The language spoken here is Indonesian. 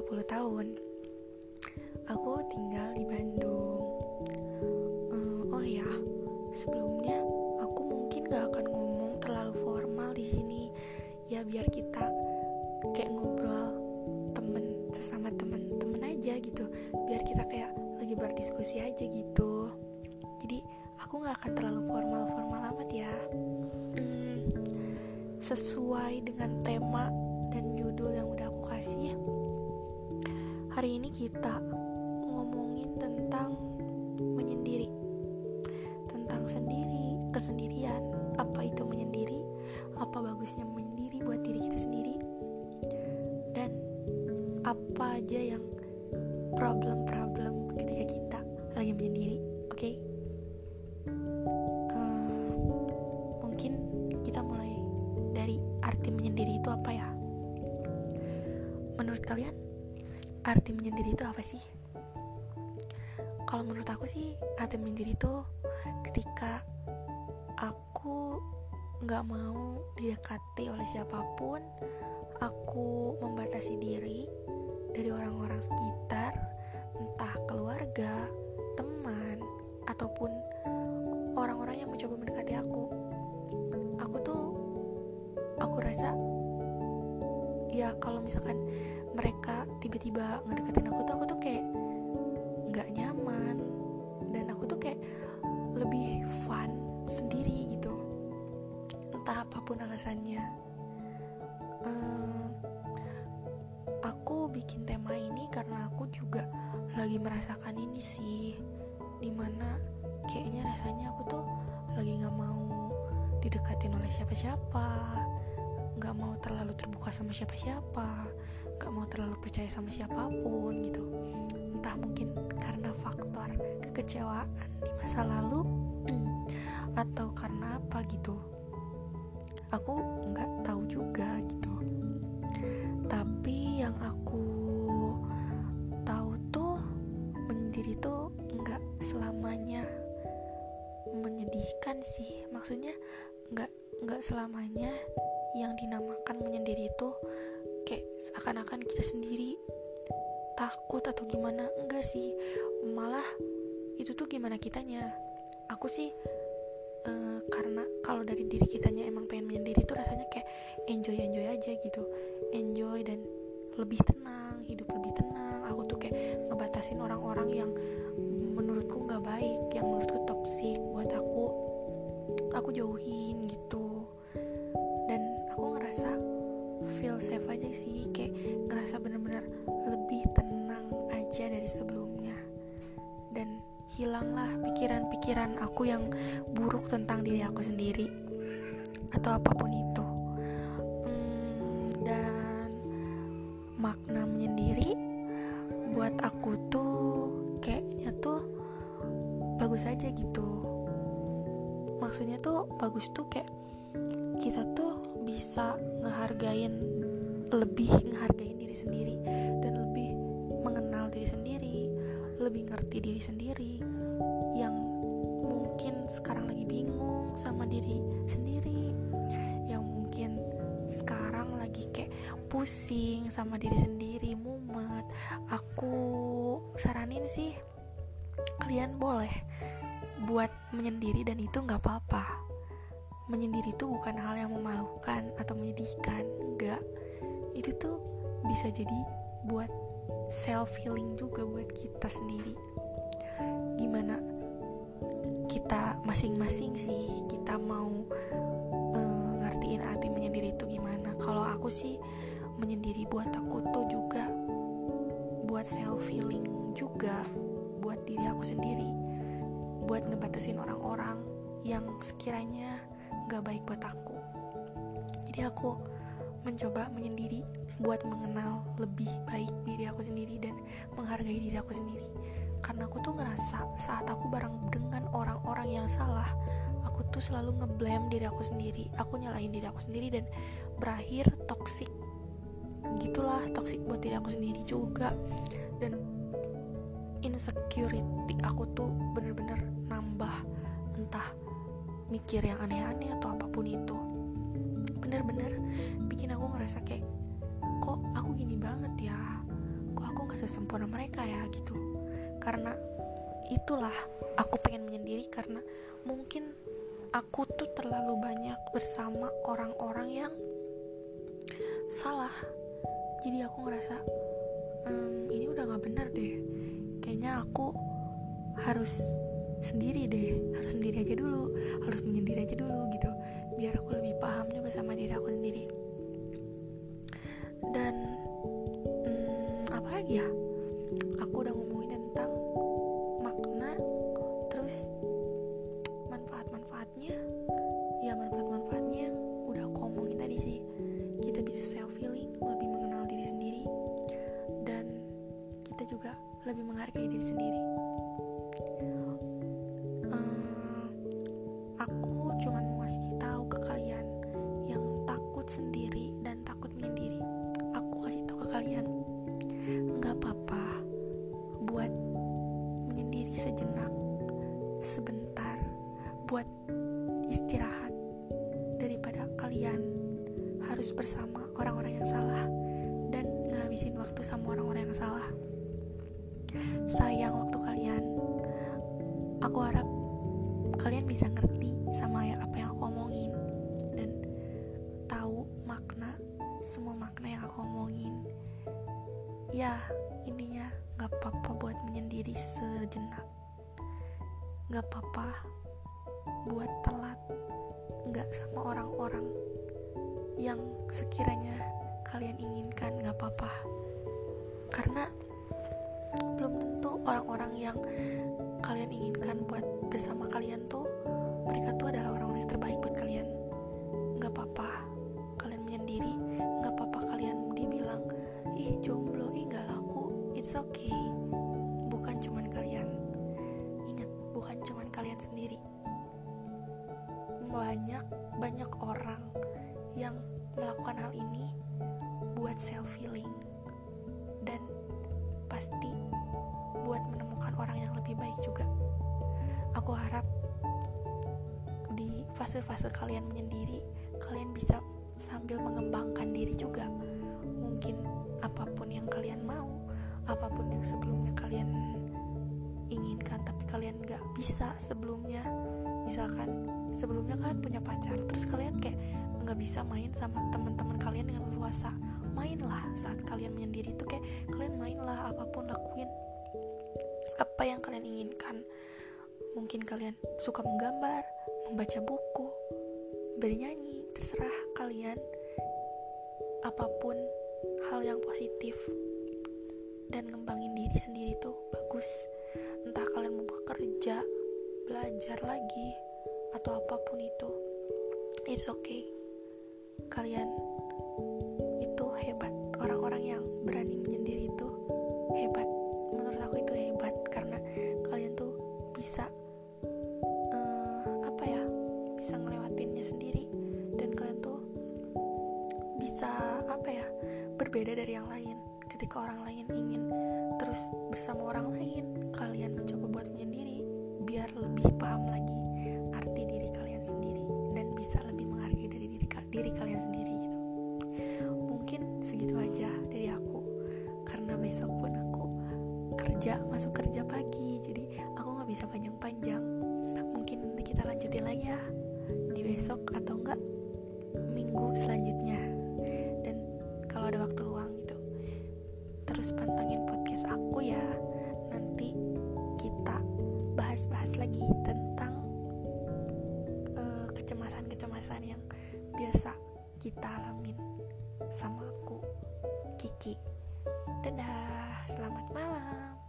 20 tahun. Aku tinggal di Bandung. Hmm, Oh ya, sebelumnya aku mungkin gak akan ngomong terlalu formal di sini. Ya biar kita kayak ngobrol temen sesama temen-temen aja gitu. Biar kita kayak lagi berdiskusi aja gitu. Jadi aku gak akan terlalu formal-formal amat ya. Hmm, sesuai dengan tema dan judul yang udah aku kasih hari ini kita ngomongin tentang menyendiri. Tentang sendiri kesendirian. Apa itu menyendiri? Apa bagusnya menyendiri buat diri kita sendiri? Dan apa aja yang problem-problem ketika kita lagi menyendiri oke? Eh, mungkin kita mulai dari arti menyendiri itu apa ya? Menurut kalian, arti menyendiri itu apa sih? Kalau menurut aku sih, arti menyendiri itu ketika aku nggak mau didekati oleh siapa pun, aku membatasi diri dari orang-orang sekitar, entah keluarga, teman, ataupun orang-orang yang mencoba mendekati aku. Aku tuh aku rasa ya kalau misalkan mereka tiba-tiba ngedeketin aku tuh aku tuh kayak nggak nyaman. Dan aku tuh kayak lebih fun sendiri gitu. Entah apa pun alasannya. Ehm, aku bikin tema ini karena aku juga lagi merasakan ini sih. Di mana kayaknya rasanya aku tuh lagi nggak mau didekatin oleh siapa-siapa. Nggak mau terlalu terbuka sama siapa-siapa nggak mau terlalu percaya sama siapa pun gitu. Entah mungkin karena faktor kekecewaan di masa lalu atau karena apa gitu. Aku nggak tahu juga gitu. Tapi yang aku tahu tuh menyendiri tuh nggak selamanya menyedihkan sih. Maksudnya nggak nggak selamanya yang dinamakan menyendiri itu kayak seakan-akan kita sendiri takut atau gimana. Enggak sih malah itu tuh gimana kitanya. Aku sih eh, karena kalau dari diri kitanya emang pengen menyendiri tuh rasanya kayak enjoy enjoy aja gitu. Enjoy dan lebih tenang hidup lebih tenang. Aku tuh kayak ngebatasin orang-orang yang menurutku nggak baik yang menurutku toksik buat aku. Aku jauhin safe aja sih kayak ngerasa bener-bener lebih tenang aja dari sebelumnya. Dan hilanglah pikiran-pikiran aku yang buruk tentang diri aku sendiri atau apa pun itu. Hmm, dan makna menyendiri buat aku tuh kayaknya tuh bagus aja gitu. Maksudnya tuh bagus tuh kayak kita tuh bisa ngehargain lebih ngehargain diri sendiri dan lebih mengenal diri sendiri lebih ngerti diri sendiri yang mungkin sekarang lagi bingung sama diri sendiri yang mungkin sekarang lagi kayak pusing sama diri sendiri mumet. Aku saranin sih kalian boleh buat menyendiri dan itu nggak apa-apa. Menyendiri itu bukan hal yang memalukan atau menyedihkan enggak itu tuh bisa jadi buat self healing juga buat kita sendiri. Gimana kita masing-masing sih kita mau eh, ngertiin arti menyendiri itu gimana. Kalau aku sih menyendiri buat aku tuh juga buat self healing juga buat diri aku sendiri buat ngebatasin orang-orang yang sekiranya gak baik buat aku. Jadi aku mencoba menyendiri buat mengenal lebih baik diri aku sendiri dan menghargai diri aku sendiri. Karena aku tuh ngerasa saat aku bareng dengan orang-orang yang salah aku tuh selalu ngeblame diri aku sendiri. Aku nyalahin diri aku sendiri dan berakhir toxic. Gitulah toxic buat diri aku sendiri juga. Dan insecurity aku tuh bener-bener nambah entah mikir yang aneh-aneh atau apa pun itu. Bener-bener bikin aku ngerasa kayak kok aku gini banget ya? Kok aku nggak sesempurna mereka ya? Gitu. Karena itulah aku pengen menyendiri karena mungkin aku tuh terlalu banyak bersama orang-orang yang salah. Jadi aku ngerasa ehm, ini udah nggak bener deh. Kayaknya aku harus sendiri deh. Harus sendiri aja dulu. Harus menyendiri aja dulu gitu. Biar aku lebih paham juga sama diri aku sendiri ya aku udah ngomongin tentang makna terus manfaat-manfaatnya. Ya manfaat-manfaatnya udah aku ngomongin tadi sih. Kita bisa self healing lebih mengenal diri sendiri dan kita juga lebih menghargai diri sendiri sejenak sebentar buat istirahat daripada kalian harus bersama orang-orang yang salah dan ngabisin waktu sama orang-orang yang salah. Sayang waktu kalian. Aku harap kalian bisa ngerti sama ya apa yang aku omongin dan tahu makna semua makna yang aku omongin. Ya intinya nggak apa-apa buat menyendiri sejenak. Nggak apa-apa buat telat. Nggak sama orang-orang yang sekiranya kalian inginkan. Nggak apa-apa. Karena belum tentu orang-orang yang kalian inginkan buat bersama kalian tuh mereka tuh adalah orang-orang yang terbaik buat kalian. Nggak apa-apa pasti buat menemukan orang yang lebih baik juga. Aku harap di fase-fase kalian menyendiri, kalian bisa sambil mengembangkan diri juga. Mungkin apa pun yang kalian mau, apa pun yang sebelumnya kalian inginkan tapi kalian gak bisa sebelumnya. Misalkan sebelumnya kalian punya pacar, terus kalian kayak nggak bisa main sama teman-teman kalian dengan leluasa mainlah saat kalian menyendiri itu kayak kalian mainlah apa pun lakuin apa yang kalian inginkan. Mungkin kalian suka menggambar membaca buku bernyanyi terserah kalian apa pun hal yang positif. Dan ngembangin diri sendiri tuh bagus. Entah kalian mau bekerja belajar lagi atau apa pun itu it's okay. Kalian hebat. Orang-orang yang berani menyendiri itu hebat. Menurut aku itu hebat karena kalian tuh bisa uh, apa ya bisa ngelewatinnya sendiri dan kalian tuh bisa apa ya berbeda dari yang lain. Ketika orang lain ingin terus bersama orang lain kalian mencoba buat menyendiri biar lebih paham lagi kerja masuk kerja pagi. Jadi aku nggak bisa panjang-panjang. Mungkin nanti kita lanjutin lagi ya di besok atau enggak minggu selanjutnya. Dan kalau ada waktu luang gitu terus pantengin podcast aku ya. Nanti kita bahas-bahas lagi tentang uh, kecemasan-kecemasan yang biasa kita alamin sama aku Kiki dadah selamat malam